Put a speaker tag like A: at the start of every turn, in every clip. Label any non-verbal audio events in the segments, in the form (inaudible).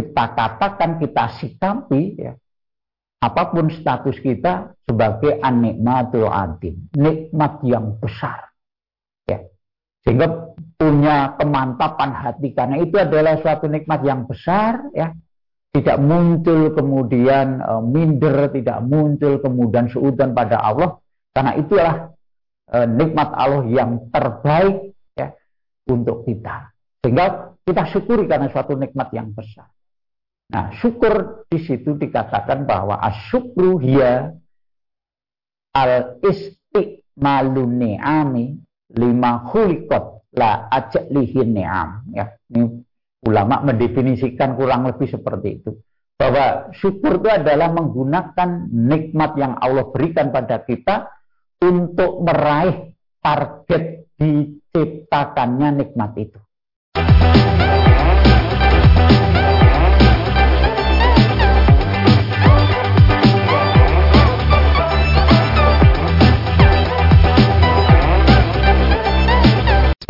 A: kita katakan, kita sikapi, ya, apa pun status kita sebagai anikmatul adim, nikmat yang besar. Ya. Sehingga punya kemantapan hati karena itu adalah suatu nikmat yang besar ya. Tidak muncul kemudian e, minder, tidak muncul kemudian seudan pada Allah karena itulah e, nikmat Allah yang terbaik ya untuk kita. Sehingga kita syukuri karena suatu nikmat yang besar. Nah, syukur di situ dikatakan bahwa asyukru hiya al istiqmalu ni'ami lima khuliqat la lihin ni'am. Ya, ini ulama mendefinisikan kurang lebih seperti itu. Bahwa syukur itu adalah menggunakan nikmat yang Allah berikan pada kita untuk meraih target diciptakannya nikmat itu.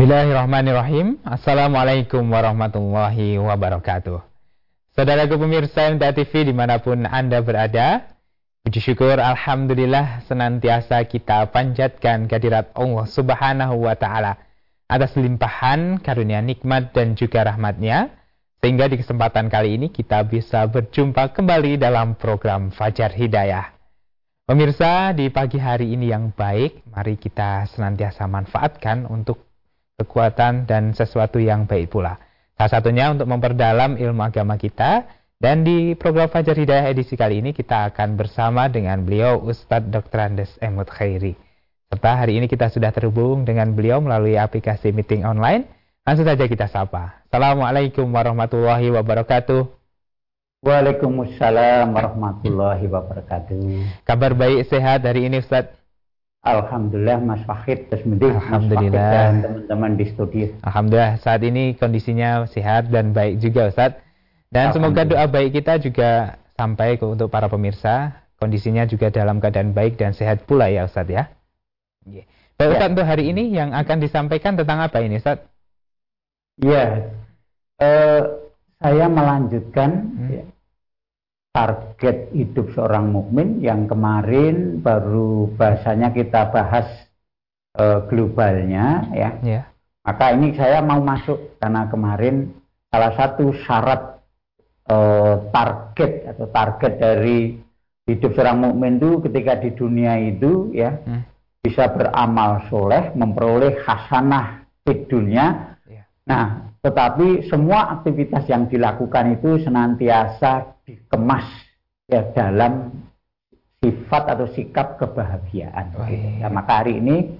B: Bismillahirrahmanirrahim. Assalamualaikum warahmatullahi wabarakatuh. Saudaraku pemirsa MTA TV di mana pun Anda berada Puji syukur Alhamdulillah senantiasa kita panjatkan kehadirat Allah subhanahu wa ta'ala Atas limpahan karunia nikmat dan juga rahmatnya Sehingga di kesempatan kali ini kita bisa berjumpa kembali dalam program Fajar Hidayah. Pemirsa, di pagi hari ini yang baik, mari kita senantiasa manfaatkan untuk kekuatan dan sesuatu yang baik pula. Salah satunya untuk memperdalam ilmu agama kita dan di program Fajar Hidayah edisi kali ini kita akan bersama dengan beliau Ustadz Dr. Andes Emut Khairi. Serta hari ini kita sudah terhubung dengan beliau melalui aplikasi meeting online. Langsung saja kita sapa. Assalamualaikum warahmatullahi wabarakatuh.
A: Waalaikumsalam warahmatullahi wabarakatuh.
B: Kabar baik sehat hari ini Ustadz?
A: Alhamdulillah Mas Fahid
B: Alhamdulillah
A: dan teman-teman di studio.
B: Alhamdulillah saat ini kondisinya sehat dan baik juga Ustaz. Dan semoga doa baik kita juga sampai ke untuk para pemirsa. Kondisinya juga dalam keadaan baik dan sehat pula ya Ustaz ya. Baik ya. Ustaz untuk hari ini yang akan disampaikan tentang apa ini Ustaz?
A: Ya, eh, saya melanjutkan hmm. ya, target hidup seorang mukmin yang kemarin baru bahasanya kita bahas e, globalnya ya. Yeah. Maka ini saya mau masuk karena kemarin salah satu syarat e, target atau target dari hidup seorang mukmin itu ketika di dunia itu ya hmm. bisa beramal soleh, memperoleh hasanah di dunia. Yeah. Nah, tetapi semua aktivitas yang dilakukan itu senantiasa dikemas ya dalam sifat atau sikap kebahagiaan. Oh, iya. ya, maka hari ini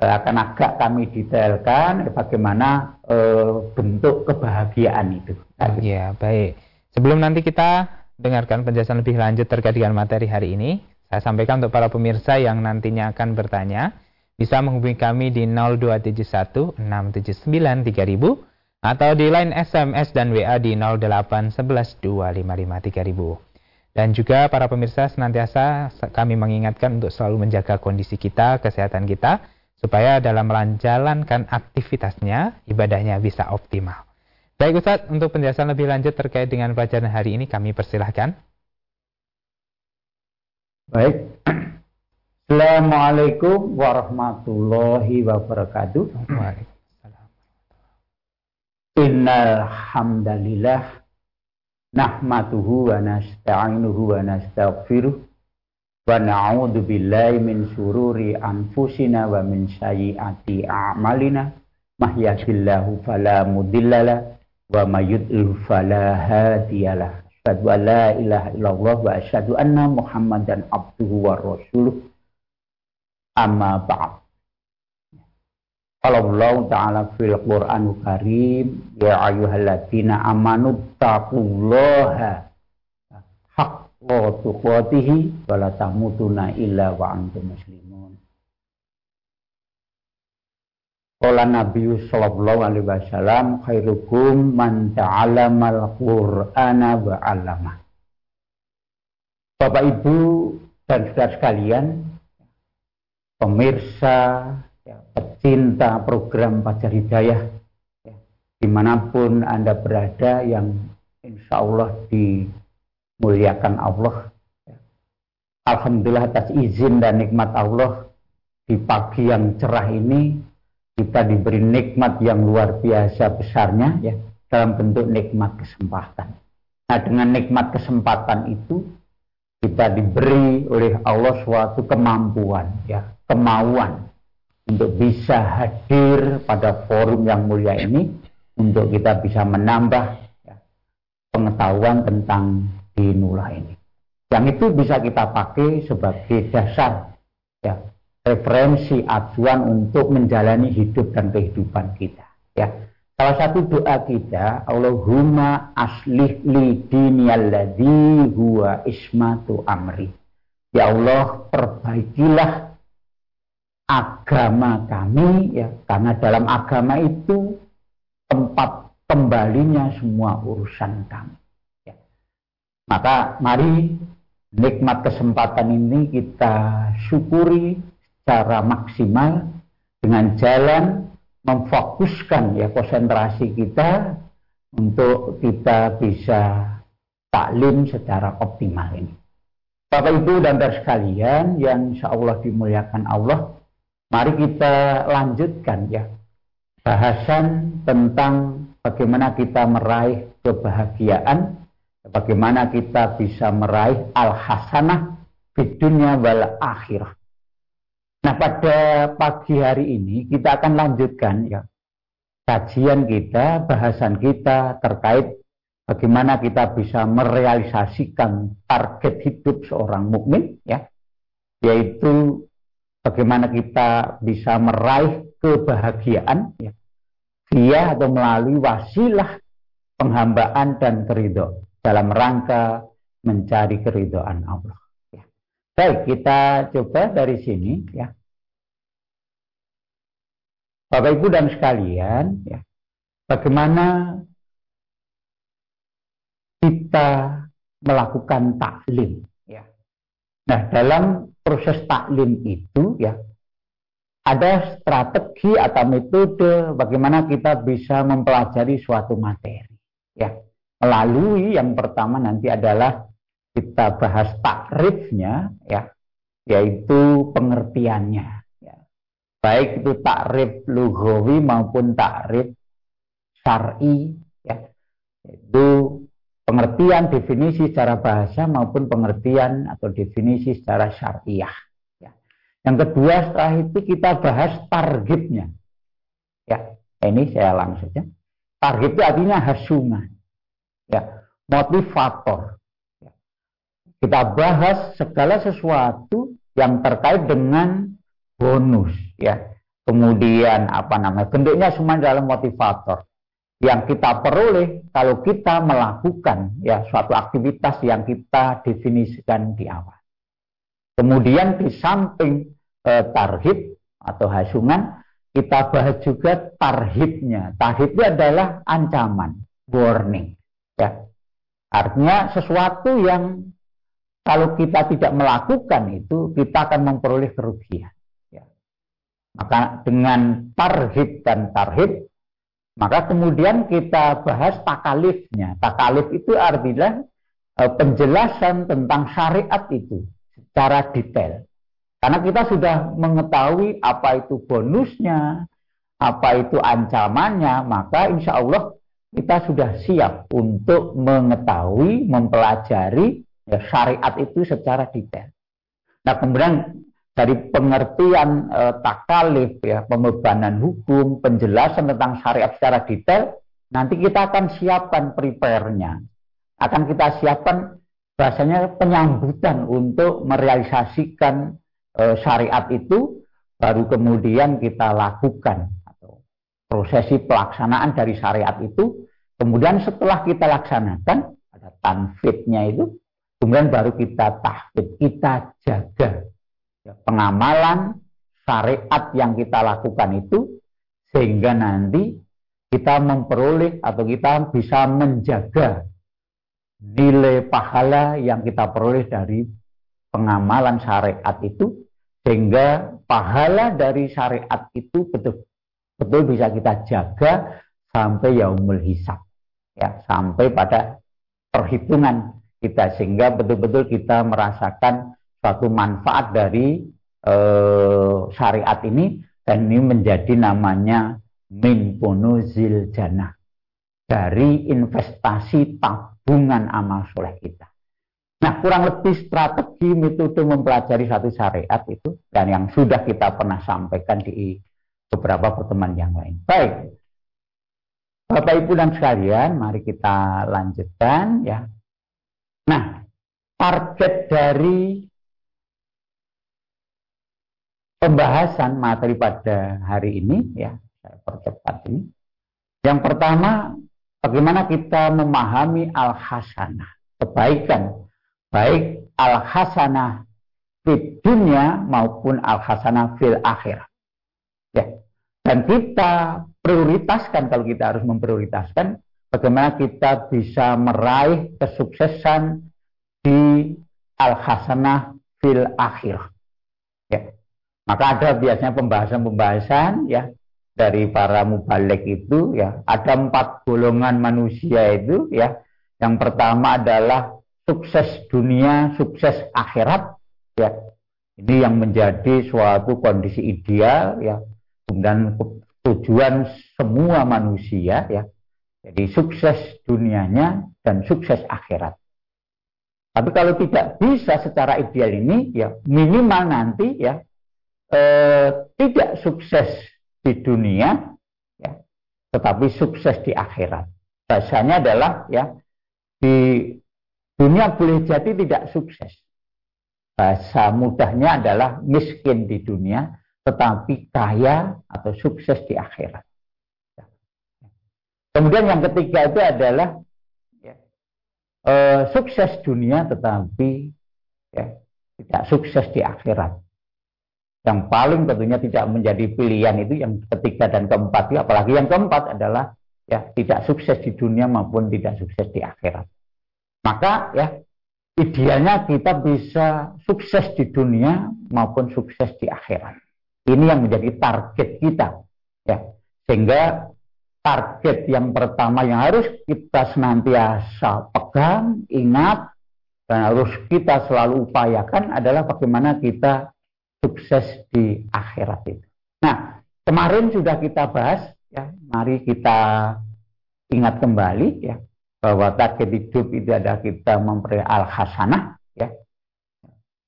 A: eh, akan agak kami detailkan bagaimana eh, bentuk kebahagiaan itu.
B: Oh, iya, baik. Sebelum nanti kita dengarkan penjelasan lebih lanjut terkait dengan materi hari ini, saya sampaikan untuk para pemirsa yang nantinya akan bertanya, bisa menghubungi kami di 0271 679 3000 atau di line SMS dan WA di 08 11 255 3000. Dan juga para pemirsa senantiasa kami mengingatkan untuk selalu menjaga kondisi kita, kesehatan kita, supaya dalam menjalankan aktivitasnya, ibadahnya bisa optimal. Baik Ustaz, untuk penjelasan lebih lanjut terkait dengan pelajaran hari ini kami persilahkan.
A: Baik. (clears throat) Assalamualaikum warahmatullahi wabarakatuh. Waalaikumsalam. Innal hamdalillah nahmatuhu wa nasta'inuhu wa nastaghfiruh wa na'udzu billahi min sururi anfusina wa min sayyiati a'malina. Mahyahdihillahu fala mudhillalah wa may yudlil fala hadiyalah asyhadu an la ilaha illallah wa asyhadu anna muhammadan abduhu wa rasuluh. Amma ba'd Qala Allah Ta'ala fil Qur'an Karim ya ayyuhalladzina amanu taqullaha haqqa tuqatih wa la tamutunna illa wa antum muslimun. Qala Nabi sallallahu alaihi wasallam khairukum man ta'allamal Qur'ana wa 'allama. Bapak Ibu dan saudara sekalian, pemirsa ya, pecinta program Pajar Hidayah. Ya, di mana pun Anda berada yang insya Allah dimuliakan Allah. Alhamdulillah atas izin dan nikmat Allah di pagi yang cerah ini kita diberi nikmat yang luar biasa besarnya ya dalam bentuk nikmat kesempatan. Nah dengan nikmat kesempatan itu kita diberi oleh Allah suatu kemampuan ya kemauan untuk bisa hadir pada forum yang mulia ini untuk kita bisa menambah ya, pengetahuan tentang dinula ini. Yang itu bisa kita pakai sebagai dasar ya, referensi acuan untuk menjalani hidup dan kehidupan kita. Ya. Salah satu doa kita, Allahumma aslih li diniyalladzi huwa ismatu amri. Ya Allah, perbaikilah agama kami ya karena dalam agama itu tempat kembalinya semua urusan kami. Ya. Maka mari nikmat kesempatan ini kita syukuri secara maksimal dengan jalan memfokuskan ya konsentrasi kita untuk kita bisa taklim secara optimal ini. Bapak Ibu dan saudara sekalian yang insya Allah dimuliakan Allah, mari kita lanjutkan ya bahasan tentang bagaimana kita meraih kebahagiaan, bagaimana kita bisa meraih al-hasanah di dunia wal akhirah. Nah pada pagi hari ini kita akan lanjutkan ya kajian kita, bahasan kita terkait bagaimana kita bisa merealisasikan target hidup seorang mukmin ya yaitu bagaimana kita bisa meraih kebahagiaan ya, via atau melalui wasilah penghambaan dan keridho dalam rangka mencari keridhaan Allah. Ya. Baik, kita coba dari sini ya. Bapak Ibu dan sekalian, ya, bagaimana kita melakukan taklim ya. Nah, dalam proses taklim itu ya ada strategi atau metode bagaimana kita bisa mempelajari suatu materi. Ya, melalui yang pertama nanti adalah kita bahas takrifnya, ya, yaitu pengertiannya. Ya. Baik itu takrif lugawi maupun takrif syar'i, ya, itu pengertian definisi secara bahasa maupun pengertian atau definisi secara syariah. Yang kedua setelah itu kita bahas targetnya. Ya, ini saya langsung saja. Target artinya hasungan. Ya, motivator. Ya. Kita bahas segala sesuatu yang terkait dengan bonus. Ya, kemudian apa namanya bentuknya semua dalam motivator yang kita peroleh kalau kita melakukan ya suatu aktivitas yang kita definisikan di awal. Kemudian di samping eh, tarhib atau hasungan, kita bahas juga tarhibnya. Tarhib adalah ancaman, warning. Ya. Artinya sesuatu yang kalau kita tidak melakukan itu, kita akan memperoleh kerugian. Ya. Maka dengan tarhib dan tarhib, maka kemudian kita bahas takalifnya. Takalif itu artinya eh, penjelasan tentang syariat itu secara detail. Karena kita sudah mengetahui apa itu bonusnya, apa itu ancamannya, maka insya Allah kita sudah siap untuk mengetahui, mempelajari ya, syariat itu secara detail. Nah kemudian dari pengertian e, takalif, ya, pembebanan hukum, penjelasan tentang syariat secara detail, nanti kita akan siapkan prepare-nya. Akan kita siapkan bahasanya penyambutan untuk merealisasikan e, syariat itu baru kemudian kita lakukan atau prosesi pelaksanaan dari syariat itu kemudian setelah kita laksanakan ada tanfidnya itu kemudian baru kita tahfid kita jaga ya, pengamalan syariat yang kita lakukan itu sehingga nanti kita memperoleh atau kita bisa menjaga nilai pahala yang kita peroleh dari pengamalan syariat itu sehingga pahala dari syariat itu betul betul bisa kita jaga sampai yaumul hisab ya sampai pada perhitungan kita sehingga betul-betul kita merasakan suatu manfaat dari eh, syariat ini dan ini menjadi namanya min punuzil jannah dari investasi tabungan amal soleh kita. Nah, kurang lebih strategi metode mempelajari satu syariat itu dan yang sudah kita pernah sampaikan di beberapa pertemuan yang lain. Baik. Bapak Ibu dan sekalian, mari kita lanjutkan ya. Nah, target dari pembahasan materi pada hari ini ya, saya percepat ini. Yang pertama, bagaimana kita memahami al-hasanah, kebaikan, baik al-hasanah di dunia maupun al-hasanah fil akhir. Ya. Dan kita prioritaskan kalau kita harus memprioritaskan bagaimana kita bisa meraih kesuksesan di al-hasanah fil akhir. Ya. Maka ada biasanya pembahasan-pembahasan ya dari para mubalik itu ya ada empat golongan manusia itu ya. Yang pertama adalah sukses dunia, sukses akhirat ya. Ini yang menjadi suatu kondisi ideal ya. Dan tujuan semua manusia ya. Jadi sukses dunianya dan sukses akhirat. Tapi kalau tidak bisa secara ideal ini ya minimal nanti ya eh, tidak sukses di dunia, ya, tetapi sukses di akhirat. Bahasanya adalah ya di dunia boleh jadi tidak sukses. Bahasa mudahnya adalah miskin di dunia, tetapi kaya atau sukses di akhirat. Kemudian yang ketiga itu adalah ya, eh, sukses dunia, tetapi ya, tidak sukses di akhirat yang paling tentunya tidak menjadi pilihan itu yang ketiga dan keempat apalagi yang keempat adalah ya tidak sukses di dunia maupun tidak sukses di akhirat. Maka ya idealnya kita bisa sukses di dunia maupun sukses di akhirat. Ini yang menjadi target kita ya. Sehingga target yang pertama yang harus kita senantiasa pegang ingat dan harus kita selalu upayakan adalah bagaimana kita sukses di akhirat itu. Nah, kemarin sudah kita bahas ya, mari kita ingat kembali ya bahwa target hidup itu adalah kita memperoleh al hasanah ya.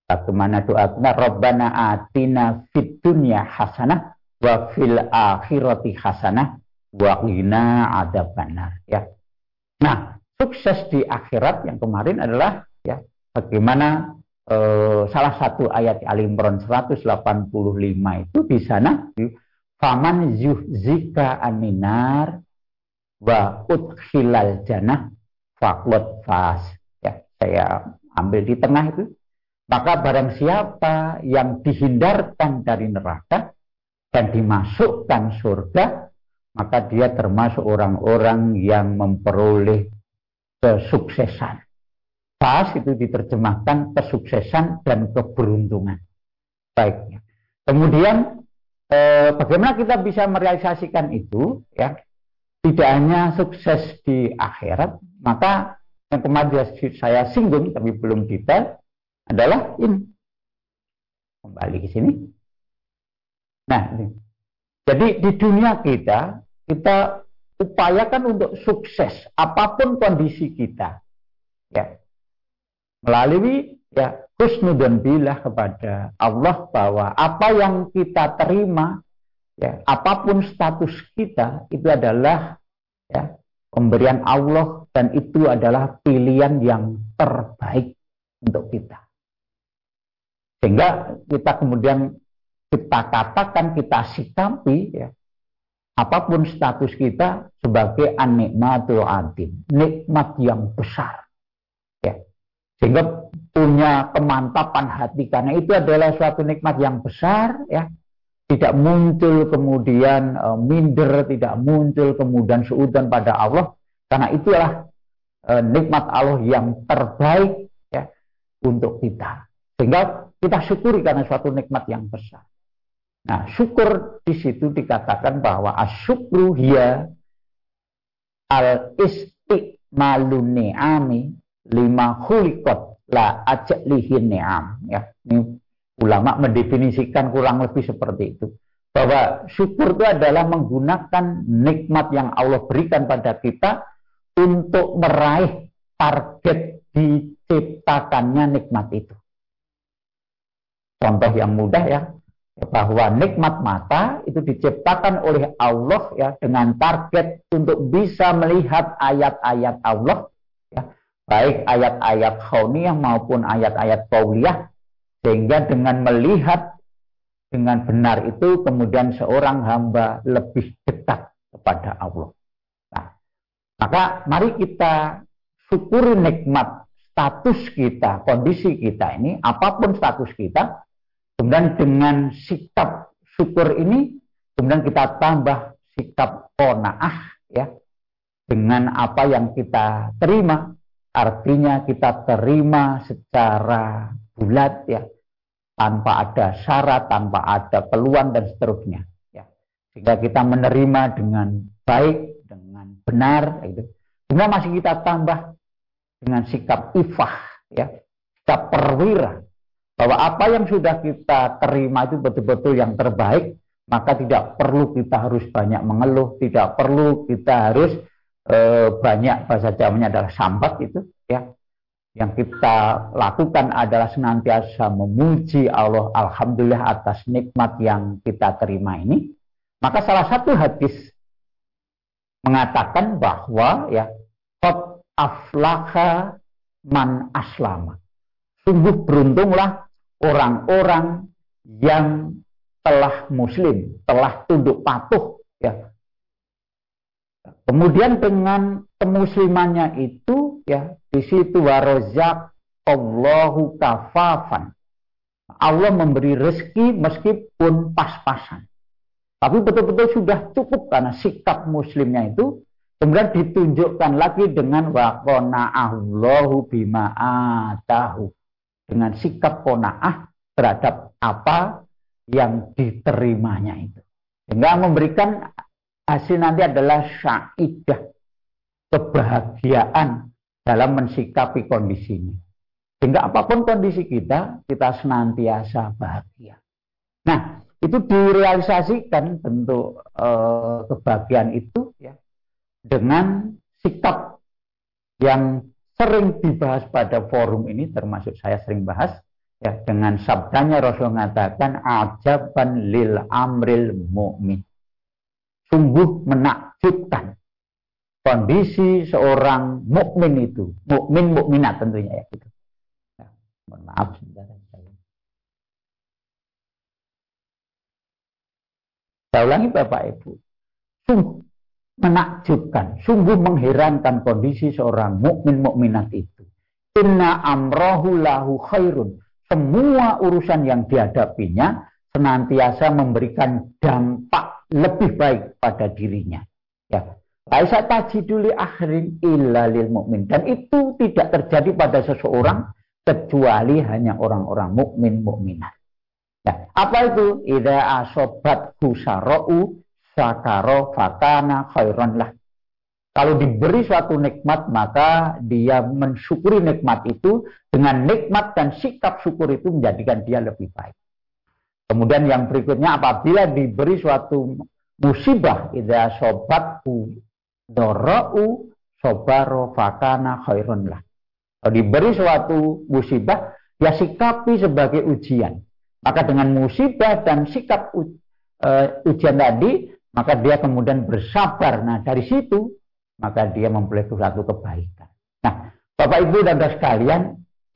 A: Bagaimana doa kita Rabbana atina fid hasanah wa fil akhirati hasanah wa qina adzabannar ya. Nah, sukses di akhirat yang kemarin adalah ya bagaimana eh, salah satu ayat Al Imran 185 itu di sana faman yuhzika aminar wa udkhilal jannah faqad fas ya saya ambil di tengah itu. Maka barang siapa yang dihindarkan dari neraka dan dimasukkan surga maka dia termasuk orang-orang yang memperoleh kesuksesan Pas itu diterjemahkan kesuksesan dan keberuntungan. Baik. Kemudian eh, bagaimana kita bisa merealisasikan itu ya? Tidak hanya sukses di akhirat, maka yang kemarin saya singgung tapi belum detail adalah ini. Kembali ke sini. Nah, ini. jadi di dunia kita kita upayakan untuk sukses apa pun kondisi kita. Ya, melalui ya husnudan bilah kepada Allah bahwa apa yang kita terima ya apa pun status kita itu adalah ya pemberian Allah dan itu adalah pilihan yang terbaik untuk kita. Sehingga kita kemudian kita katakan kita sikapi ya apa pun status kita sebagai anikmatul adim, nikmat yang besar sehingga punya kemantapan hati. Karena itu adalah suatu nikmat yang besar ya. Tidak muncul kemudian e, minder tidak muncul kemudian seudan pada Allah. Karena itulah e, nikmat Allah yang terbaik ya untuk kita. Sehingga kita syukuri karena suatu nikmat yang besar. Nah syukur di situ dikatakan bahwa asyukru hiya al isti malun ni'ami lima khulikot la lihin ni'am. Ya, ini ulama mendefinisikan kurang lebih seperti itu. Bahwa syukur itu adalah menggunakan nikmat yang Allah berikan pada kita untuk meraih target diciptakannya nikmat itu. Contoh yang mudah ya, bahwa nikmat mata itu diciptakan oleh Allah ya dengan target untuk bisa melihat ayat-ayat Allah baik ayat-ayat khauniyah maupun ayat-ayat qauliyah sehingga dengan melihat dengan benar itu kemudian seorang hamba lebih dekat kepada Allah. Nah, maka mari kita syukuri nikmat status kita, kondisi kita ini, apa pun status kita, Kemudian dengan sikap syukur ini, kemudian kita tambah sikap konaah ya dengan apa yang kita terima. Artinya kita terima secara bulat ya, tanpa ada syarat, tanpa ada peluang dan seterusnya. Ya. Sehingga kita menerima dengan baik, dengan benar, itu. Kemudian masih kita tambah dengan sikap ifah, ya, sikap perwira, bahwa apa yang sudah kita terima itu betul-betul yang terbaik, maka tidak perlu kita harus banyak mengeluh, tidak perlu kita harus e, banyak bahasa Jawanya adalah sambat itu, ya. Yang kita lakukan adalah senantiasa memuji Allah, alhamdulillah atas nikmat yang kita terima ini. Maka salah satu hadis mengatakan bahwa ya qad aflaha man aslama. Sungguh beruntunglah orang-orang yang telah muslim, telah tunduk patuh ya. Kemudian dengan kemuslimannya itu ya di situ warozak Allahu kafafan. Allah memberi rezeki meskipun pas-pasan. Tapi betul-betul sudah cukup karena sikap muslimnya itu kemudian ditunjukkan lagi dengan waqona Allahu bima atahu dengan sikap kona'ah terhadap apa yang diterimanya itu. Sehingga memberikan hasil nanti adalah syaidah, kebahagiaan dalam mensikapi kondisinya. Sehingga apa pun kondisi kita, kita senantiasa bahagia. Nah, itu direalisasikan bentuk e, kebahagiaan itu ya dengan sikap yang sering dibahas pada forum ini termasuk saya sering bahas ya dengan sabdanya Rasul mengatakan ajaban lil amril mukmin sungguh menakjubkan kondisi seorang mukmin itu mukmin mukminat tentunya ya gitu ya, mohon maaf sebentar saya ulangi Bapak Ibu sungguh menakjubkan, sungguh mengherankan kondisi seorang mukmin mukminat itu. Inna amrohu lahu khairun. Semua urusan yang dihadapinya senantiasa memberikan dampak lebih baik pada dirinya. Ya. Laisa tajiduli akhirin illa lil mukmin dan itu tidak terjadi pada seseorang kecuali hanya orang-orang mukmin mukminat. Ya. Apa itu? Ida asobat husarau sakaro fakana khairan lah. Kalau diberi suatu nikmat, maka dia mensyukuri nikmat itu dengan nikmat dan sikap syukur itu menjadikan dia lebih baik. Kemudian yang berikutnya apabila diberi suatu musibah, idza sobatku dorau sobaro fakana khairan lah. Kalau diberi suatu musibah, dia sikapi sebagai ujian. Maka dengan musibah dan sikap uh, ujian tadi, maka dia kemudian bersabar. Nah, dari situ maka dia memperoleh suatu kebaikan. Nah, Bapak Ibu dan saudara sekalian,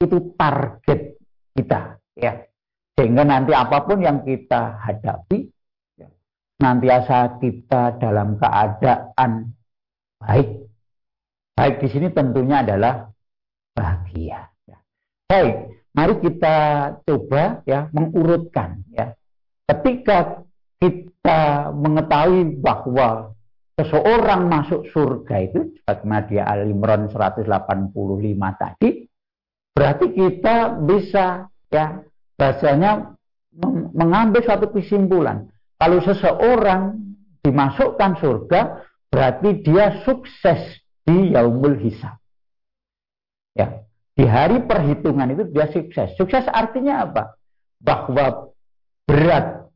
A: itu target kita, ya. Sehingga nanti apa pun yang kita hadapi, ya, nantiasa kita dalam keadaan baik. Baik di sini tentunya adalah bahagia. Ya. Baik, mari kita coba ya mengurutkan ya. Ketika kita mengetahui bahwa seseorang masuk surga itu sebagaimana dia Al-Imran 185 tadi berarti kita bisa ya bahasanya mengambil suatu kesimpulan kalau seseorang dimasukkan surga berarti dia sukses di yaumul hisab. Ya, di hari perhitungan itu dia sukses. Sukses artinya apa? Bahwa berat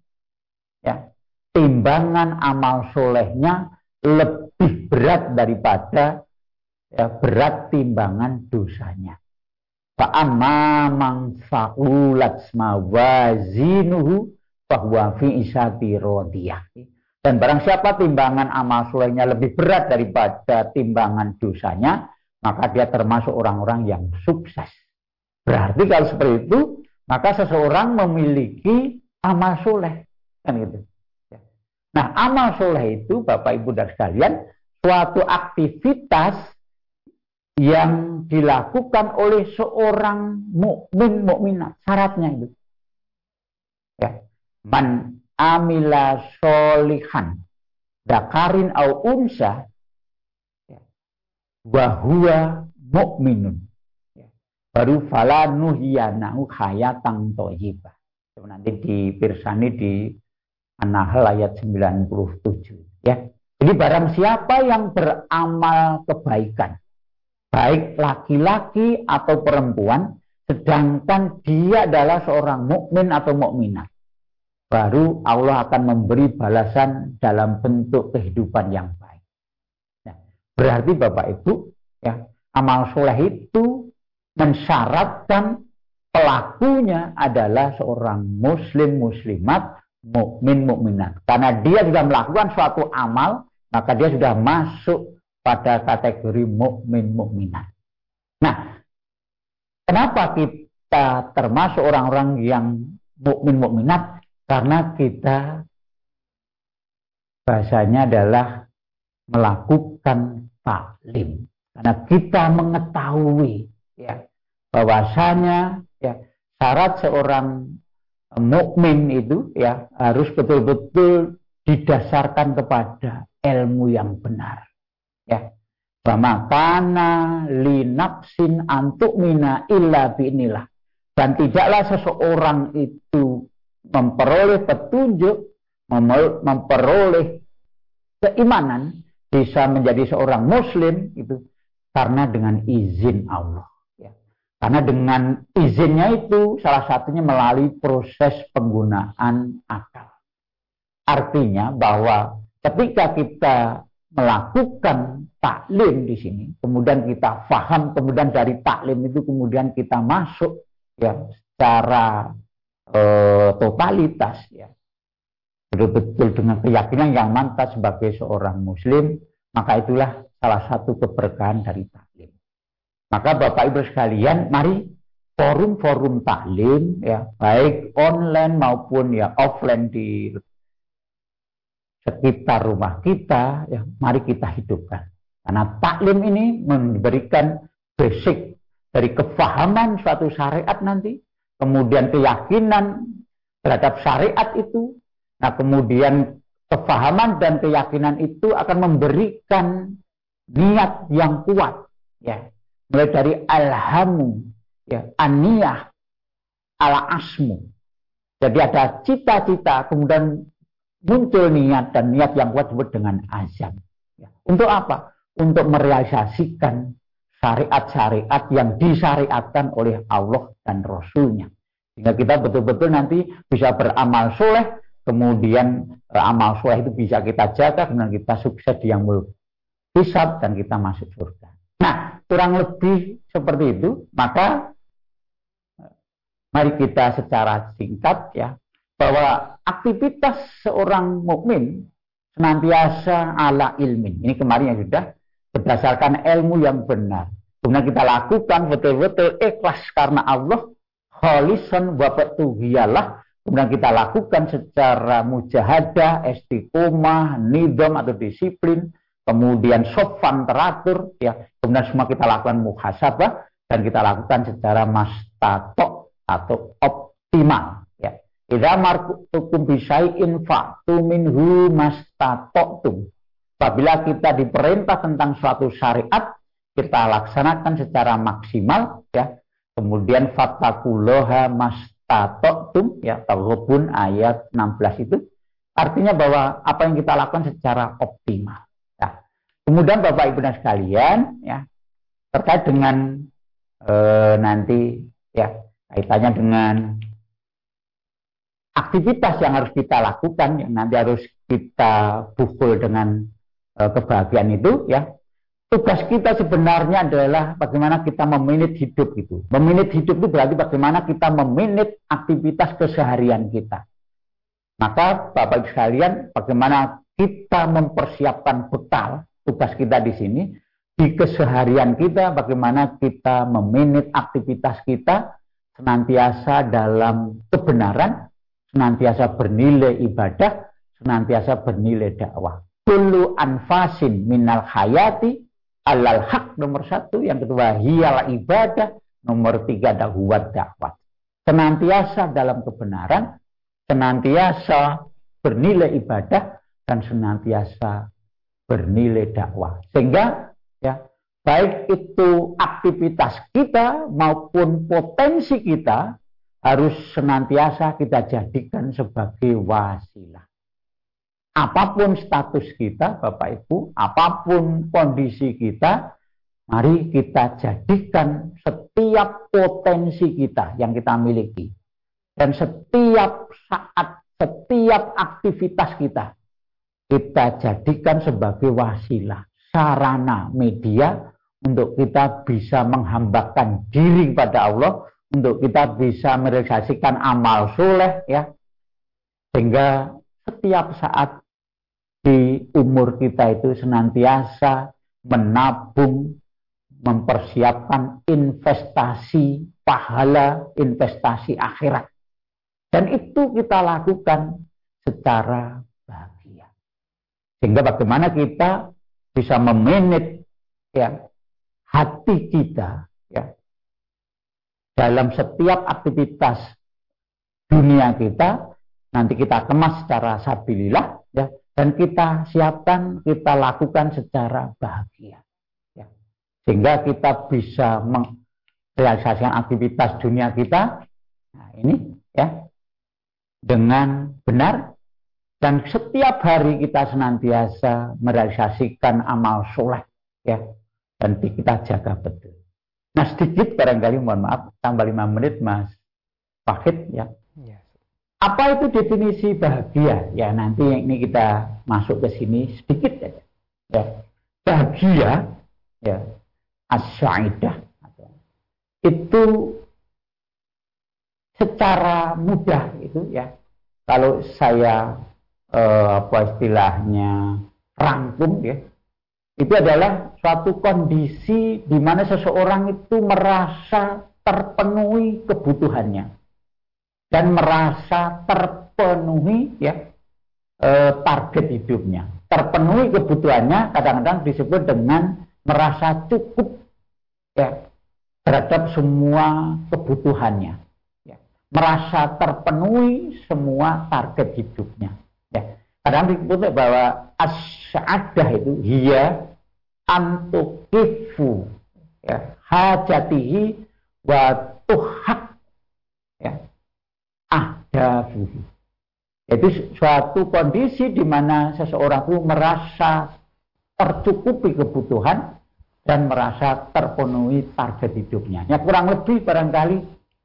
A: ya, timbangan amal solehnya lebih berat daripada ya, berat timbangan dosanya. Fa'amma man fa'ulat mawazinuhu bahwa fi isati rodiyah. Dan barang siapa timbangan amal solehnya lebih berat daripada timbangan dosanya, maka dia termasuk orang-orang yang sukses. Berarti kalau seperti itu, maka seseorang memiliki amal soleh. Kan gitu. Ya. Nah, amal soleh itu, Bapak Ibu dan sekalian, suatu aktivitas yang dilakukan oleh seorang mukmin mukminat. Syaratnya itu. Ya. Man amila solihan dakarin au unsa bahwa mukminun baru fala nuhiyanahu hayatang toyibah nanti dipirsani di An-Nahl ayat 97 ya jadi barang siapa yang beramal kebaikan baik laki-laki atau perempuan sedangkan dia adalah seorang mukmin atau mukminat baru Allah akan memberi balasan dalam bentuk kehidupan yang baik. Nah, berarti Bapak Ibu, ya, amal soleh itu mensyaratkan pelakunya adalah seorang muslim muslimat mukmin mukminat. Karena dia sudah melakukan suatu amal, maka dia sudah masuk pada kategori mukmin mukminat. Nah, kenapa kita termasuk orang-orang yang mukmin mukminat? Karena kita bahasanya adalah melakukan taklim. Karena kita mengetahui ya bahwasanya ya syarat seorang mukmin itu ya harus betul-betul didasarkan kepada ilmu yang benar. Ya. Bamakana linaksin antuk mina illa binilah. Dan tidaklah seseorang itu memperoleh petunjuk, memperoleh keimanan, bisa menjadi seorang muslim itu karena dengan izin Allah. Ya. Karena dengan izinnya itu salah satunya melalui proses penggunaan akal. Artinya bahwa ketika kita melakukan taklim di sini, kemudian kita faham, kemudian dari taklim itu kemudian kita masuk ya secara eh, totalitas ya. Betul-betul dengan keyakinan yang mantap sebagai seorang muslim maka itulah salah satu keberkahan dari taklim. Maka Bapak Ibu sekalian mari forum-forum taklim ya baik online maupun ya offline di sekitar rumah kita ya mari kita hidupkan karena taklim ini memberikan basic dari kefahaman suatu syariat nanti kemudian keyakinan terhadap syariat itu, nah kemudian kefahaman dan keyakinan itu akan memberikan niat yang kuat, ya, mulai dari alhamu, ya, aniyah, ala asmu. Jadi ada cita-cita, kemudian muncul niat dan niat yang kuat disebut dengan azam. Ya. Untuk apa? Untuk merealisasikan syariat-syariat yang disyariatkan oleh Allah dan Rasulnya. Sehingga kita betul-betul nanti bisa beramal soleh, kemudian amal soleh itu bisa kita jaga, kemudian kita sukses di yang hisab dan kita masuk surga. Nah, kurang lebih seperti itu, maka mari kita secara singkat ya, bahwa aktivitas seorang mukmin senantiasa ala ilmin. Ini kemarin yang sudah berdasarkan ilmu yang benar. Kemudian kita lakukan betul-betul ikhlas karena Allah, khalisan wa giyalah. Kemudian kita lakukan secara mujahadah, istiqomah, nidom atau disiplin, kemudian sofan teratur, ya. Kemudian semua kita lakukan muhasabah dan kita lakukan secara mastatok atau optimal. Idza martukum bisyai'in fa'tu minhu mastatoktum. Apabila kita diperintah tentang suatu syariat, kita laksanakan secara maksimal ya. Kemudian fattakuloha mastatoktum ya Taghabun ayat 16 itu artinya bahwa apa yang kita lakukan secara optimal. Ya. Kemudian Bapak Ibu dan sekalian, ya terkait dengan e, nanti ya kaitannya dengan aktivitas yang harus kita lakukan yang nanti harus kita pukul dengan e, kebahagiaan itu ya. Tugas kita sebenarnya adalah bagaimana kita meminit hidup itu. Meminit hidup itu berarti bagaimana kita meminit aktivitas keseharian kita. Maka Bapak Ibu sekalian bagaimana kita mempersiapkan bekal tugas kita di sini di keseharian kita bagaimana kita meminit aktivitas kita senantiasa dalam kebenaran senantiasa bernilai ibadah, senantiasa bernilai dakwah. Kullu anfasin minal hayati alal hak nomor satu, yang kedua hiyal ibadah, nomor tiga dakwah dakwah. Senantiasa dalam kebenaran, senantiasa bernilai ibadah, dan senantiasa bernilai dakwah. Sehingga ya baik itu aktivitas kita maupun potensi kita harus senantiasa kita jadikan sebagai wasilah. Apa pun status kita, Bapak Ibu, apa pun kondisi kita, mari kita jadikan setiap potensi kita yang kita miliki. Dan setiap saat, setiap aktivitas kita, kita jadikan sebagai wasilah, sarana, media untuk kita bisa menghambakan diri pada Allah untuk kita bisa merealisasikan amal soleh ya. Sehingga setiap saat di umur kita itu senantiasa menabung mempersiapkan investasi pahala investasi akhirat. Dan itu kita lakukan secara bahagia. Sehingga bagaimana kita bisa memanage ya hati kita dalam setiap aktivitas dunia kita nanti kita kemas secara sabilillah ya dan kita siapkan kita lakukan secara bahagia ya. sehingga kita bisa merealisasikan aktivitas dunia kita nah ini ya dengan benar dan setiap hari kita senantiasa merealisasikan amal soleh ya dan kita jaga betul Nah sedikit barangkali mohon maaf tambah lima menit Mas Fahid ya. Yes. Apa itu definisi bahagia? Ya nanti ini kita masuk ke sini sedikit saja. Ya. Bahagia ya asyaidah itu secara mudah itu ya kalau saya eh, apa istilahnya rangkum ya itu adalah suatu kondisi di mana seseorang itu merasa terpenuhi kebutuhannya. Dan merasa terpenuhi ya eh, target hidupnya. Terpenuhi kebutuhannya kadang-kadang disebut dengan merasa cukup ya terhadap semua kebutuhannya. Ya. merasa terpenuhi semua target hidupnya. ya kadang disebut bahwa as-sa'adah itu hiya antukifu ya hajatihi wa tuhak ya ahdafuhu itu suatu kondisi di mana seseorang itu merasa tercukupi kebutuhan dan merasa terpenuhi target hidupnya. Ya kurang lebih barangkali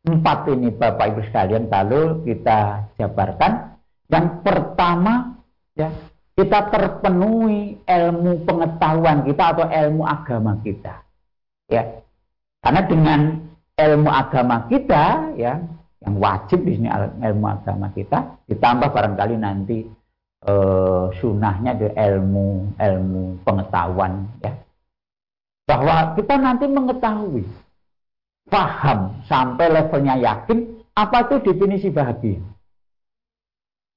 A: empat ini Bapak Ibu sekalian kalau kita jabarkan. Yang pertama ya. Kita terpenuhi ilmu pengetahuan kita atau ilmu agama kita. Ya. Karena dengan ilmu agama kita ya yang wajib di sini ilmu agama kita ditambah barangkali nanti eh, sunnahnya di ilmu ilmu pengetahuan ya. Bahwa kita nanti mengetahui paham sampai levelnya yakin apa itu definisi bahagia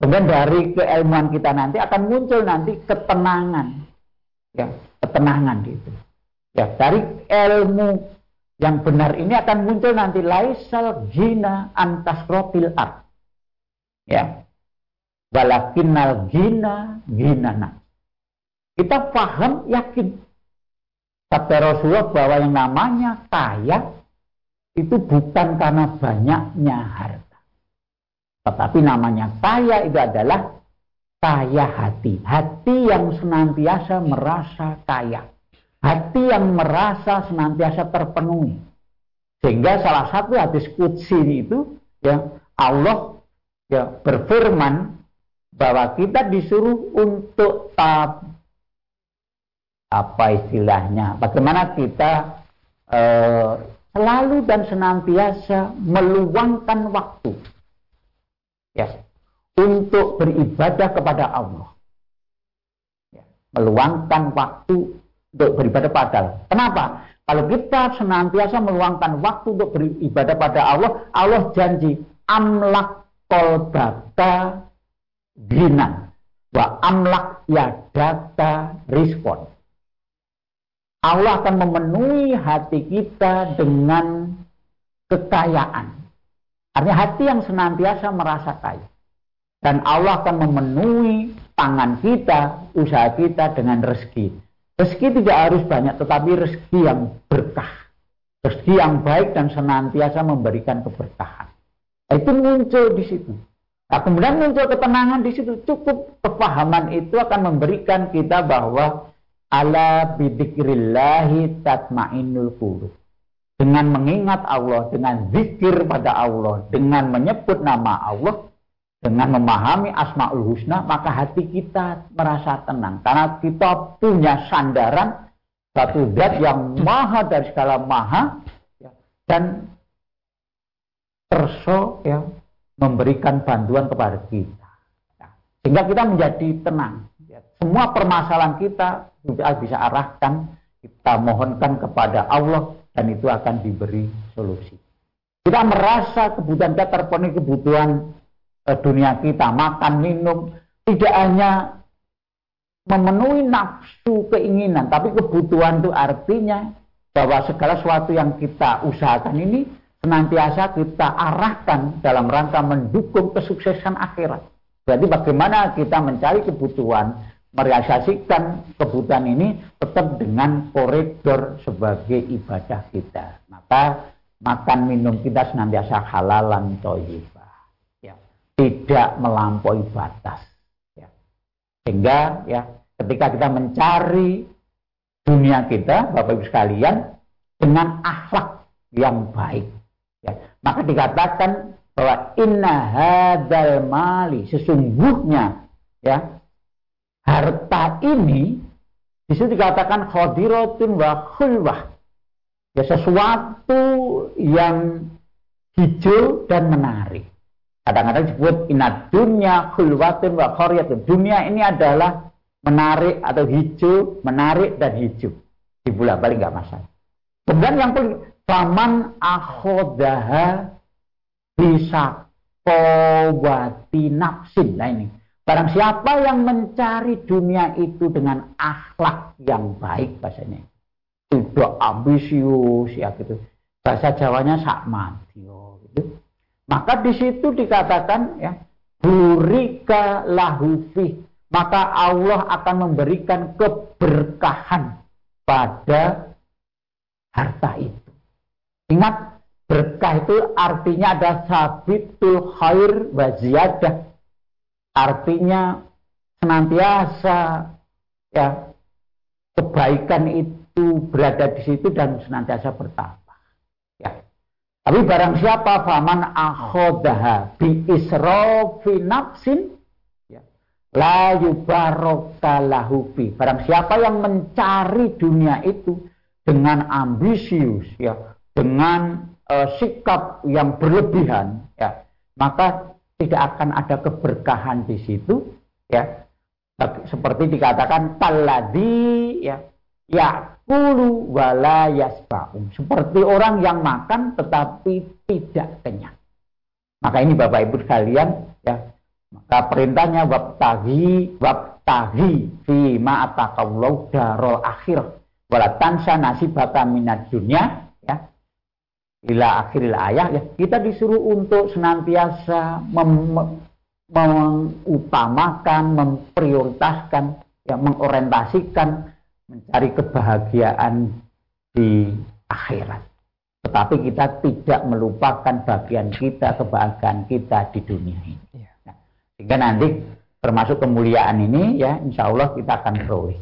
A: Kemudian dari keilmuan kita nanti akan muncul nanti ketenangan. Ya, ketenangan gitu. Ya, dari ilmu yang benar ini akan muncul nanti laisal gina antas rotil art. Ya. Walakinal gina ginana. Kita paham, yakin. Sabda Rasulullah bahwa yang namanya kaya itu bukan karena banyaknya harta. Tetapi namanya kaya itu adalah kaya hati. Hati yang senantiasa merasa kaya. Hati yang merasa senantiasa terpenuhi. Sehingga salah satu hadis kudsi itu ya Allah ya berfirman bahwa kita disuruh untuk tab, apa istilahnya bagaimana kita eh, selalu dan senantiasa meluangkan waktu ya untuk beribadah kepada Allah. Ya, meluangkan waktu untuk beribadah pada Allah. Kenapa? Kalau kita senantiasa meluangkan waktu untuk beribadah pada Allah, Allah janji amlak kolbaka gina wa amlak yadaka respon. Allah akan memenuhi hati kita dengan kekayaan. Artinya hati yang senantiasa merasa kaya. Dan Allah akan memenuhi tangan kita, usaha kita dengan rezeki. Rezeki tidak harus banyak, tetapi rezeki yang berkah. Rezeki yang baik dan senantiasa memberikan keberkahan. Nah, itu muncul di situ. Nah, kemudian muncul ketenangan di situ. Cukup kepahaman itu akan memberikan kita bahwa ala bidikrillahi tatmainul qulub. Dengan mengingat Allah, dengan zikir pada Allah, dengan menyebut nama Allah, dengan memahami Asmaul Husna, maka hati kita merasa tenang. Karena kita punya sandaran satu zat yang maha dari segala maha ya, dan terso ya, memberikan bantuan kepada kita. Ya, sehingga kita menjadi tenang. Ya, semua permasalahan kita bisa, bisa arahkan, kita mohonkan kepada Allah dan itu akan diberi solusi. Kita merasa kebutuhan kita terpenuhi kebutuhan Eh, dunia kita, makan, minum, tidak hanya memenuhi nafsu keinginan, tapi kebutuhan itu artinya bahwa segala sesuatu yang kita usahakan ini senantiasa kita arahkan dalam rangka mendukung kesuksesan akhirat. Berarti bagaimana kita mencari kebutuhan, merealisasikan kebutuhan ini tetap dengan koridor sebagai ibadah kita. Maka makan minum kita senantiasa halalan toyib tidak melampaui batas. Ya. Sehingga ya ketika kita mencari dunia kita, Bapak Ibu sekalian, dengan akhlak yang baik, ya, maka dikatakan bahwa inna hadal mali sesungguhnya ya harta ini di situ dikatakan khadiratun wa khulwah ya sesuatu yang hijau dan menarik Kadang-kadang disebut inat dunia khulwatun wa khoryatun. Dunia ini adalah menarik atau hijau, menarik dan hijau. Di bulan balik nggak masalah. Kemudian yang paling paman akhodaha bisa kowati nafsin. Nah ini. Barang siapa yang mencari dunia itu dengan akhlak yang baik bahasanya. Tidak ambisius ya gitu. Bahasa Jawanya sak mati. Oh, gitu maka di situ dikatakan ya, burika lahufi. Maka Allah akan memberikan keberkahan pada harta itu. Ingat, berkah itu artinya ada sabitul khair wa ziyadah. Artinya senantiasa ya kebaikan itu berada di situ dan senantiasa bertambah. Tapi barang siapa faman akhodaha bi israfi nafsin ya, la yubarakalahu bi. Barang siapa yang mencari dunia itu dengan ambisius ya, dengan uh, sikap yang berlebihan ya, maka tidak akan ada keberkahan di situ ya. Seperti dikatakan taladi ya ya kulu wala yasba'un. Seperti orang yang makan tetapi tidak kenyang. Maka ini Bapak Ibu sekalian ya. Maka perintahnya wabtahi wabtahi fi ma ataqallahu darul akhir wala tansa nasibaka minad dunya ya. Ila akhiril ayat ya kita disuruh untuk senantiasa mem mengutamakan, memprioritaskan, ya, mengorientasikan mencari kebahagiaan di akhirat. Tetapi kita tidak melupakan bagian kita, kebahagiaan kita di dunia ini. Ya. Nah, sehingga nanti termasuk kemuliaan ini ya insya Allah kita akan peroleh.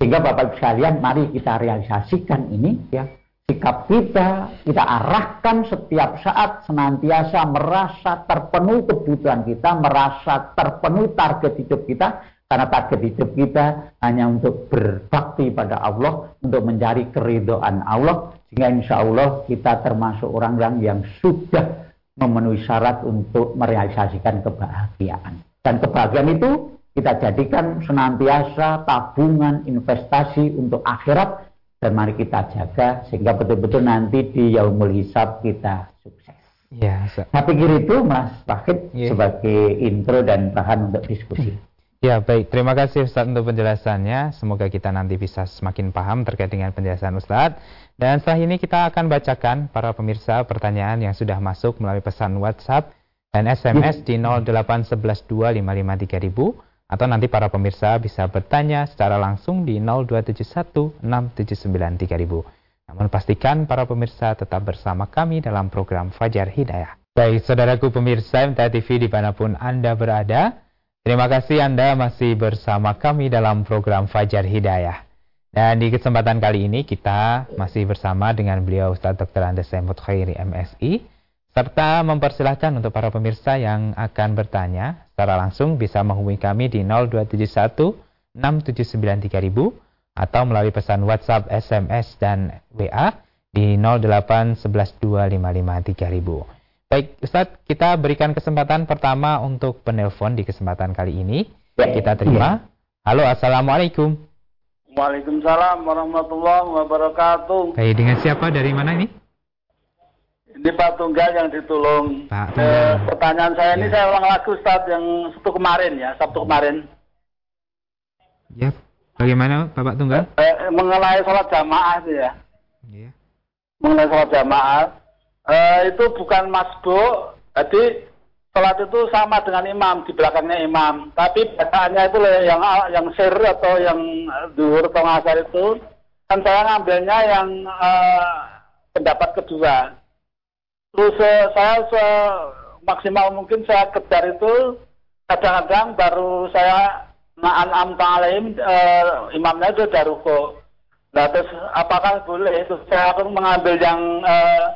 A: Sehingga Bapak Ibu sekalian mari kita realisasikan ini ya sikap kita kita arahkan setiap saat senantiasa merasa terpenuh kebutuhan kita, merasa terpenuh target hidup kita karena target hidup kita hanya untuk berbakti pada Allah, untuk mencari keridoan Allah, sehingga insya Allah kita termasuk orang-orang yang sudah memenuhi syarat untuk merealisasikan kebahagiaan. Dan kebahagiaan itu kita jadikan senantiasa tabungan investasi untuk akhirat dan mari kita jaga sehingga betul-betul nanti di yaumul hisab kita sukses. Ya, saya pikir itu Mas Wahid ya. sebagai intro dan bahan untuk diskusi.
B: Ya baik, terima kasih Ustaz untuk penjelasannya. Semoga kita nanti bisa semakin paham terkait dengan penjelasan Ustaz. Dan setelah ini kita akan bacakan para pemirsa pertanyaan yang sudah masuk melalui pesan WhatsApp dan SMS di 08112553000 atau nanti para pemirsa bisa bertanya secara langsung di 02716793000. Namun pastikan para pemirsa tetap bersama kami dalam program Fajar Hidayah. Baik, saudaraku pemirsa MTA TV di mana pun Anda berada, Terima kasih Anda masih bersama kami dalam program Fajar Hidayah. Dan di kesempatan kali ini kita masih bersama dengan beliau Ustaz Dr. Andes Semut Khairi MSI serta mempersilahkan untuk para pemirsa yang akan bertanya secara langsung bisa menghubungi kami di 0271 6793000 atau melalui pesan WhatsApp, SMS dan WA di 08112553000. Baik, Ustadz, kita berikan kesempatan pertama untuk penelpon di kesempatan kali ini. Ya, kita terima. Ya. Halo, Assalamualaikum.
C: Waalaikumsalam warahmatullahi wabarakatuh.
B: Baik, dengan siapa? Dari mana ini?
C: Ini Pak Tunggal yang ditolong. Pak. Eh, pertanyaan saya ya. ini saya ulang lagi Ustadz yang Sabtu kemarin ya, Sabtu kemarin.
B: Ya, bagaimana Bapak Tunggal?
C: Eh, mengenai sholat jamaah itu ya. Iya. Mengenai sholat jamaah uh, itu bukan masbuk, jadi sholat itu sama dengan imam di belakangnya imam. Tapi bacaannya itu yang yang sir atau yang duhur atau ngasar itu kan saya ngambilnya yang uh, pendapat kedua. Terus saya se maksimal mungkin saya kejar itu kadang-kadang baru saya na'an am ta'alim uh, imamnya itu ruko. Nah terus apakah boleh itu saya akan mengambil yang uh,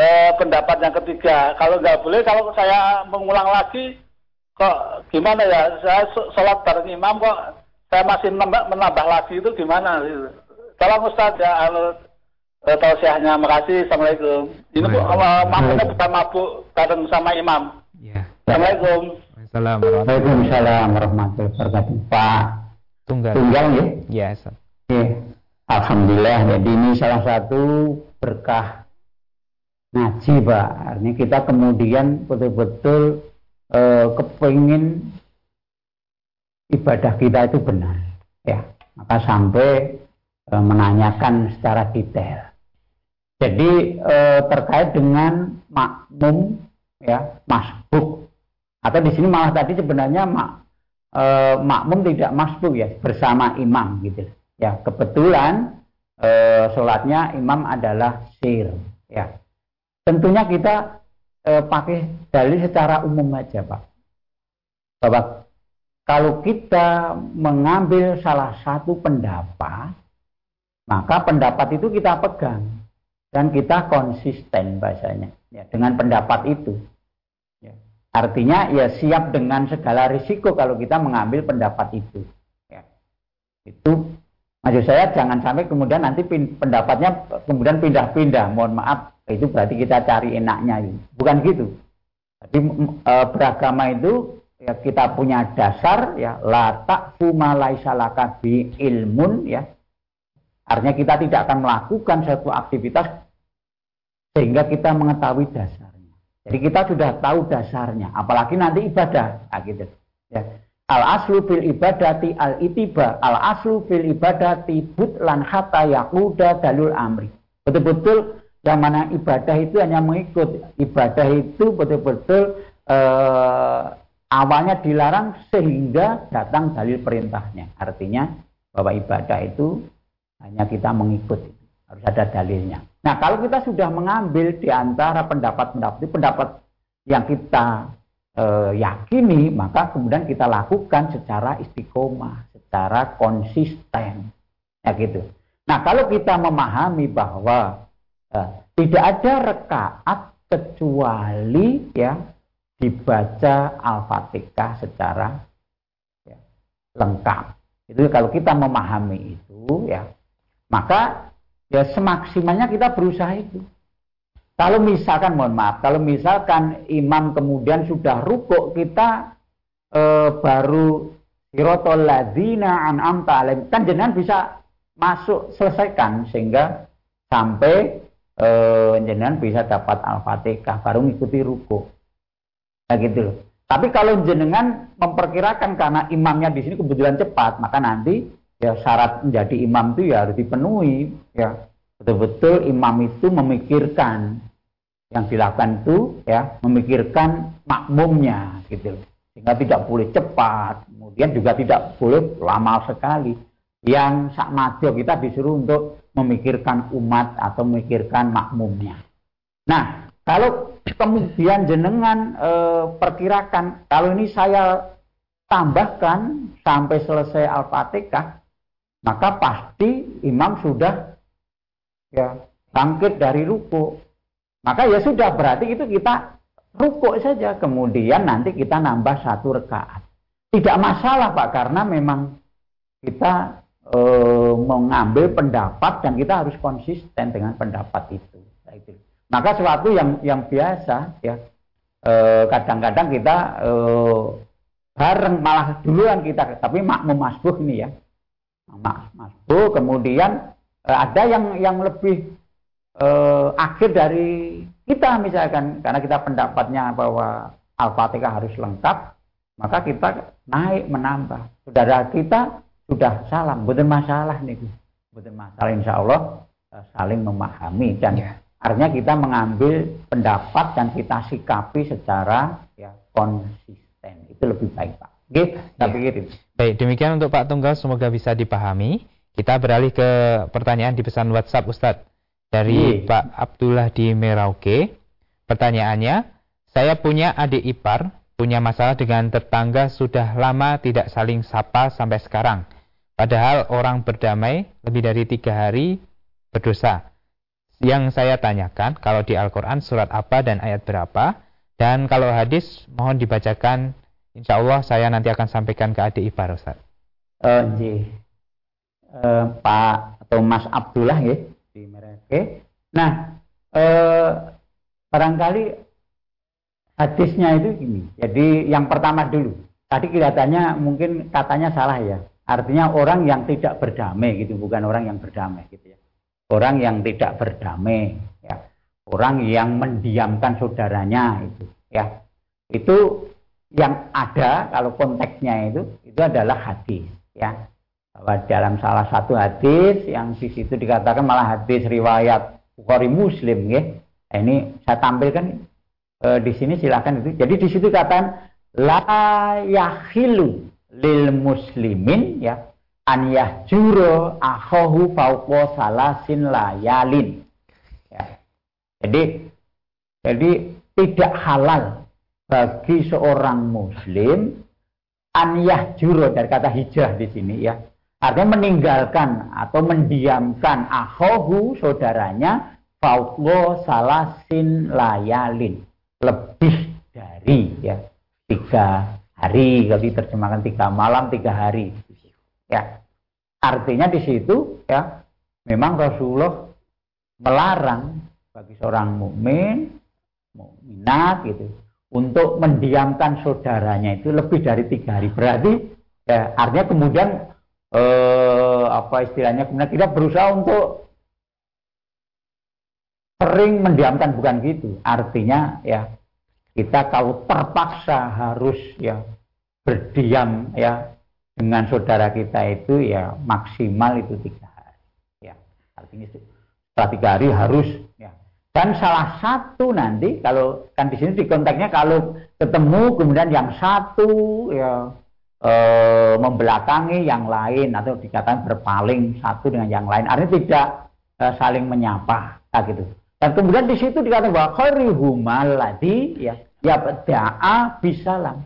C: eh, pendapat yang ketiga. Kalau nggak boleh, kalau saya mengulang lagi, kok gimana ya? Saya sholat bareng imam kok saya masih menambah, menambah lagi itu gimana? Tolong Ustaz ya, eh, tausiahnya. Makasih. Assalamualaikum. Ini bu, makanya bukan mabuk bareng sama imam. Ya. Assalamualaikum.
A: Assalamualaikum warahmatullahi wabarakatuh. Pak Tunggal. Tunggal ya?
B: Yes.
A: Ya. Alhamdulillah. Jadi ini salah satu berkah ngaji pak artinya kita kemudian betul-betul e, kepingin ibadah kita itu benar ya maka sampai e, menanyakan secara detail jadi e, terkait dengan makmum ya masbuk. Atau di sini malah tadi sebenarnya mak, e, makmum tidak masbuk ya bersama imam gitu. Ya kebetulan e, sholatnya imam adalah sir ya. Tentunya kita eh, pakai dalil secara umum aja Pak. Bahwa kalau kita mengambil salah satu pendapat, maka pendapat itu kita pegang dan kita konsisten bahasanya ya, dengan pendapat itu. Ya. Artinya ya siap dengan segala risiko kalau kita mengambil pendapat itu. Ya. Itu maksud saya jangan sampai kemudian nanti pendapatnya kemudian pindah-pindah. Mohon maaf itu berarti kita cari enaknya bukan gitu jadi e, beragama itu ya kita punya dasar ya la taqfu ma salaka bi ilmun ya artinya kita tidak akan melakukan suatu aktivitas sehingga kita mengetahui dasarnya. Jadi kita sudah tahu dasarnya apalagi nanti ibadah. Nah, gitu. Ya. Al aslu fil ibadati al itiba al aslu fil ibadati butlan hatta yaquda dalul amri. Betul-betul yang mana ibadah itu hanya mengikut. Ibadah itu betul-betul eh, awalnya dilarang sehingga datang dalil perintahnya. Artinya bahwa ibadah itu hanya kita mengikut harus ada dalilnya nah kalau kita sudah mengambil di antara pendapat-pendapat pendapat yang kita e, yakini, maka kemudian kita lakukan secara istiqomah, secara konsisten. Ya gitu. Nah, kalau kita memahami bahwa e, tidak ada rekaat kecuali ya dibaca Al-Fatihah secara ya, lengkap. Itu kalau kita memahami itu ya, maka ya semaksimalnya kita berusaha itu. Kalau misalkan, mohon maaf, kalau misalkan imam kemudian sudah rukuk, kita e, baru sirotol ladina an'amta alaihim. Kan jenengan bisa masuk, selesaikan, sehingga sampai e, jenengan bisa dapat al-fatihah, baru mengikuti rukuk. Nah gitu loh. Tapi kalau jenengan memperkirakan karena imamnya di sini kebetulan cepat, maka nanti ya syarat menjadi imam itu ya harus dipenuhi. Ya. Betul-betul imam itu memikirkan. Yang dilakukan itu ya memikirkan makmumnya gitu. Sehingga tidak boleh cepat kemudian juga tidak boleh lama sekali. Yang sak kita disuruh untuk memikirkan umat atau memikirkan makmumnya. Nah kalau kemudian jenengan e, perkirakan kalau ini saya tambahkan sampai selesai al-fatihah maka pasti imam sudah ya bangkit dari ruku maka ya sudah berarti itu kita rukuk saja kemudian nanti kita nambah satu rekaat. Tidak masalah Pak karena memang kita e, mengambil pendapat dan kita harus konsisten dengan pendapat itu. Maka sesuatu yang yang biasa ya eh, kadang-kadang kita e, bareng malah duluan kita tapi makmum masbuh ini ya. Masbuh kemudian e, ada yang yang lebih eh, akhir dari kita misalkan karena kita pendapatnya bahwa Al-Fatihah harus lengkap, maka kita naik menambah. Saudara kita sudah salam, bukan masalah nih, bukan masalah insya Allah eh, saling memahami dan ya. artinya kita mengambil pendapat dan kita sikapi secara ya konsisten itu lebih baik Pak. Oke, ya.
B: pikir Baik, demikian untuk Pak Tunggal semoga bisa dipahami. Kita beralih ke pertanyaan di pesan WhatsApp Ustadz dari Pak Abdullah di Merauke. Pertanyaannya, saya punya adik ipar, punya masalah dengan tetangga sudah lama tidak saling sapa sampai sekarang. Padahal orang berdamai lebih dari tiga hari berdosa. Yang saya tanyakan, kalau di Al-Quran surat apa dan ayat berapa? Dan kalau hadis, mohon dibacakan. Insya Allah saya nanti akan sampaikan ke adik ipar, Ustaz.
A: Uh, uh, Pak atau Mas Abdullah ya di Merauke. Nah, eh, barangkali hadisnya itu gini. Jadi yang pertama dulu. Tadi kelihatannya mungkin katanya salah ya. Artinya orang yang tidak berdamai gitu, bukan orang yang berdamai gitu ya. Orang yang tidak berdamai ya. Orang yang mendiamkan saudaranya itu ya. Itu yang ada kalau konteksnya itu itu adalah hadis ya bahwa dalam salah satu hadis yang di situ dikatakan malah hadis riwayat Bukhari Muslim ya. Nah, ini saya tampilkan e, di sini silakan itu. Jadi di situ katakan la yahilu lil muslimin ya an yahjuro akhahu fauqa salasin layalin. Ya. Jadi jadi tidak halal bagi seorang muslim an yahjuro dari kata hijrah di sini ya. Artinya meninggalkan atau mendiamkan ahohu saudaranya fautlo salasin layalin. Lebih dari ya tiga hari kalau diterjemahkan tiga malam tiga hari. Ya. Artinya di situ ya memang Rasulullah melarang bagi seorang mukmin mukminat gitu untuk mendiamkan saudaranya itu lebih dari tiga hari. Berarti ya artinya kemudian eh, apa istilahnya kemudian kita berusaha untuk sering mendiamkan bukan gitu. Artinya ya kita kalau terpaksa harus ya berdiam ya dengan saudara kita itu ya maksimal itu tiga hari. Ya artinya setelah tiga hari harus ya dan salah satu nanti kalau kan di sini di konteksnya kalau ketemu kemudian yang satu ya e, membelakangi yang lain atau dikatakan berpaling satu dengan yang lain. Artinya tidak e, saling menyapa, nah gitu. Dan kemudian di situ dikatakan bahwa khairuhumal ladhi ya ya da'a bisalam.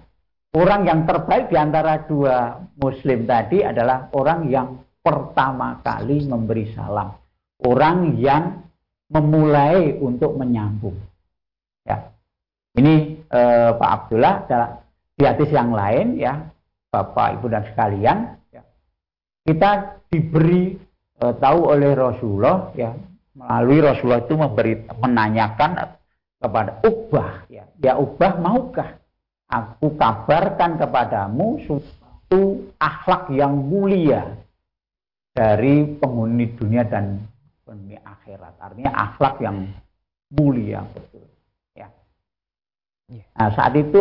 A: Orang yang terbaik di antara dua muslim tadi adalah orang yang pertama kali memberi salam. Orang yang memulai untuk menyambung. Ya. Ini eh, Pak Abdullah di hadis yang lain ya, Bapak Ibu dan sekalian, ya, kita diberi eh, tahu oleh Rasulullah ya, melalui Rasulullah itu memberi menanyakan kepada Ubah ya, ya Ubah maukah aku kabarkan kepadamu suatu akhlak yang mulia dari penghuni dunia dan penghuni akhirat. Artinya akhlak yang mulia betul. Ya. Iya. Nah, saat itu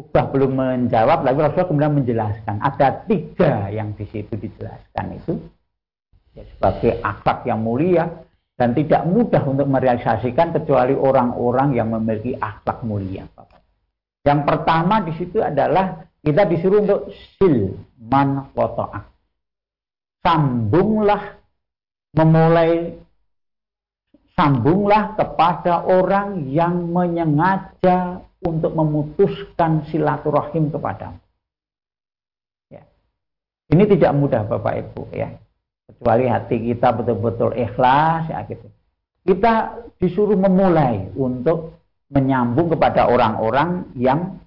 A: Ubah belum menjawab, lalu Rasul kemudian menjelaskan ada tiga yang di situ dijelaskan itu ya, sebagai akhlak yang mulia dan tidak mudah untuk merealisasikan kecuali orang-orang yang memiliki akhlak mulia. Yang pertama di situ adalah kita disuruh untuk sil man kotoak. Sambunglah memulai sambunglah kepada orang yang menyengaja untuk memutuskan silaturahim kepadamu. Ya. Ini tidak mudah Bapak Ibu ya. Kecuali hati kita betul-betul ikhlas ya gitu. Kita disuruh memulai untuk menyambung kepada orang-orang yang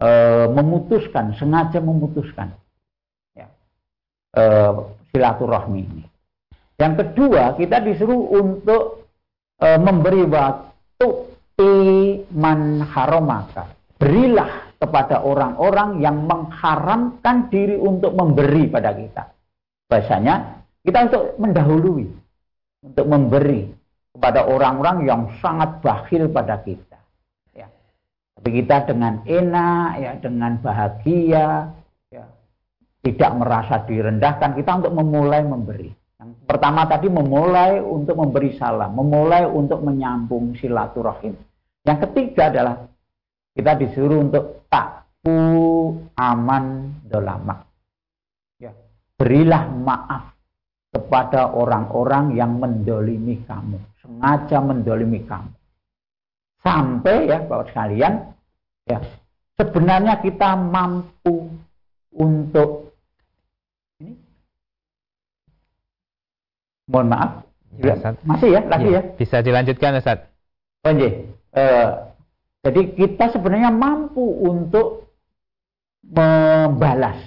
A: e, memutuskan, sengaja memutuskan ya, e, silaturahmi ini. Yang kedua, kita disuruh untuk e, memberi waktu iman haromaka. Berilah kepada orang-orang yang mengharamkan diri untuk memberi pada kita. Bahasanya, kita untuk mendahului, untuk memberi kepada orang-orang yang sangat bakhil pada kita. Ya. Tapi kita dengan enak, ya, dengan bahagia, ya, tidak merasa direndahkan, kita untuk memulai memberi. Pertama tadi memulai untuk memberi salam, memulai untuk menyambung silaturahim. Yang ketiga adalah kita disuruh untuk takfu aman dolama. Ya. Berilah maaf kepada orang-orang yang mendolimi kamu sengaja mendolimi kamu. Sampai ya Bapak sekalian, ya sebenarnya kita mampu untuk ini mohon maaf ya, masih ya lagi ya, ya.
B: bisa dilanjutkan Ustaz
A: oh, iya. eh, jadi kita sebenarnya mampu untuk membalas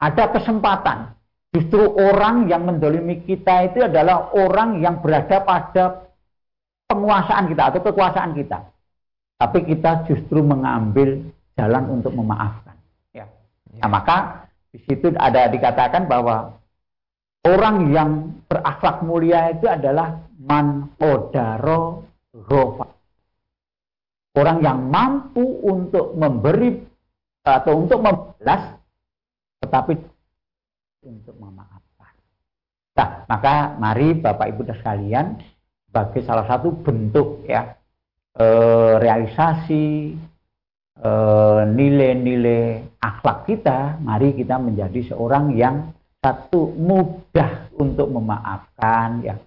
A: ada kesempatan justru orang yang mendolimi kita itu adalah orang yang berada pada penguasaan kita atau kekuasaan kita. Tapi kita justru mengambil jalan untuk memaafkan. Ya. Nah, maka di situ ada dikatakan bahwa orang yang berakhlak mulia itu adalah man odaro rofa. Orang yang mampu untuk memberi atau untuk membalas tetapi untuk memaafkan. Nah, maka mari Bapak Ibu dan sekalian sebagai salah satu bentuk ya e, realisasi eh, nilai-nilai akhlak kita, mari kita menjadi seorang yang satu mudah untuk memaafkan ya,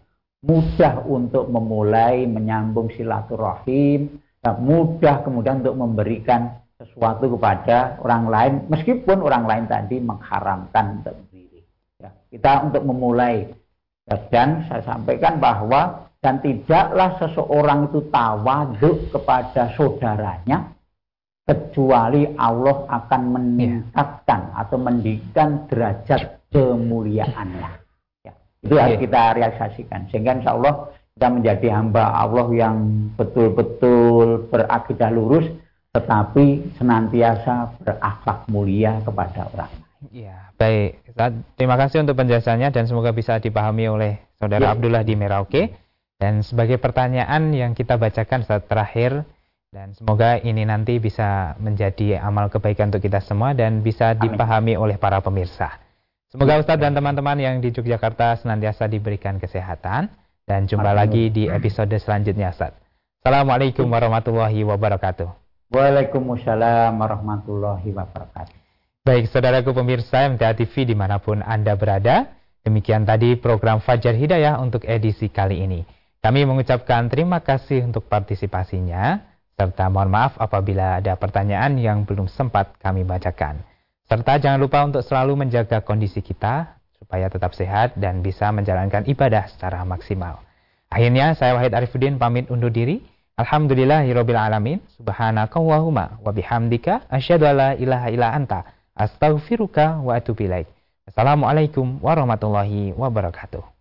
A: mudah untuk memulai menyambung silaturahim, ya, mudah kemudian untuk memberikan sesuatu kepada orang lain meskipun orang lain tadi mengharamkan untuk diri. Ya, kita untuk memulai. Ya, dan saya sampaikan bahwa dan tidaklah seseorang itu tawaduk kepada saudaranya kecuali Allah akan meningkatkan atau mendikan derajat kemuliaannya. Ya, itu harus kita realisasikan sehingga insya Allah kita menjadi hamba Allah yang betul-betul berakidah lurus tetapi senantiasa berakhlak mulia kepada orang
B: lain. Ya, baik. Terima kasih untuk penjelasannya dan semoga bisa dipahami oleh saudara ya. Abdullah di Merauke. Dan sebagai pertanyaan yang kita bacakan saat terakhir dan semoga ini nanti bisa menjadi amal kebaikan untuk kita semua dan bisa dipahami Amin. oleh para pemirsa. Semoga Ustadz dan teman-teman yang di Yogyakarta senantiasa diberikan kesehatan dan jumpa Amin. lagi di episode selanjutnya Ustadz. Assalamualaikum warahmatullahi wabarakatuh.
A: Waalaikumsalam warahmatullahi wabarakatuh.
B: Baik, saudaraku pemirsa MTA TV di mana pun Anda berada, demikian tadi program Fajar Hidayah untuk edisi kali ini. Kami mengucapkan terima kasih untuk partisipasinya. Serta mohon maaf apabila ada pertanyaan yang belum sempat kami bacakan. Serta jangan lupa untuk selalu menjaga kondisi kita supaya tetap sehat dan bisa menjalankan ibadah secara maksimal. Akhirnya saya Wahid Arifuddin pamit undur diri. Alhamdulillahirabbil alamin. Subhanakallahumma wa bihamdika asyhadu alla ilaha illa anta astaghfiruka wa atubu ilaik. Assalamualaikum warahmatullahi wabarakatuh.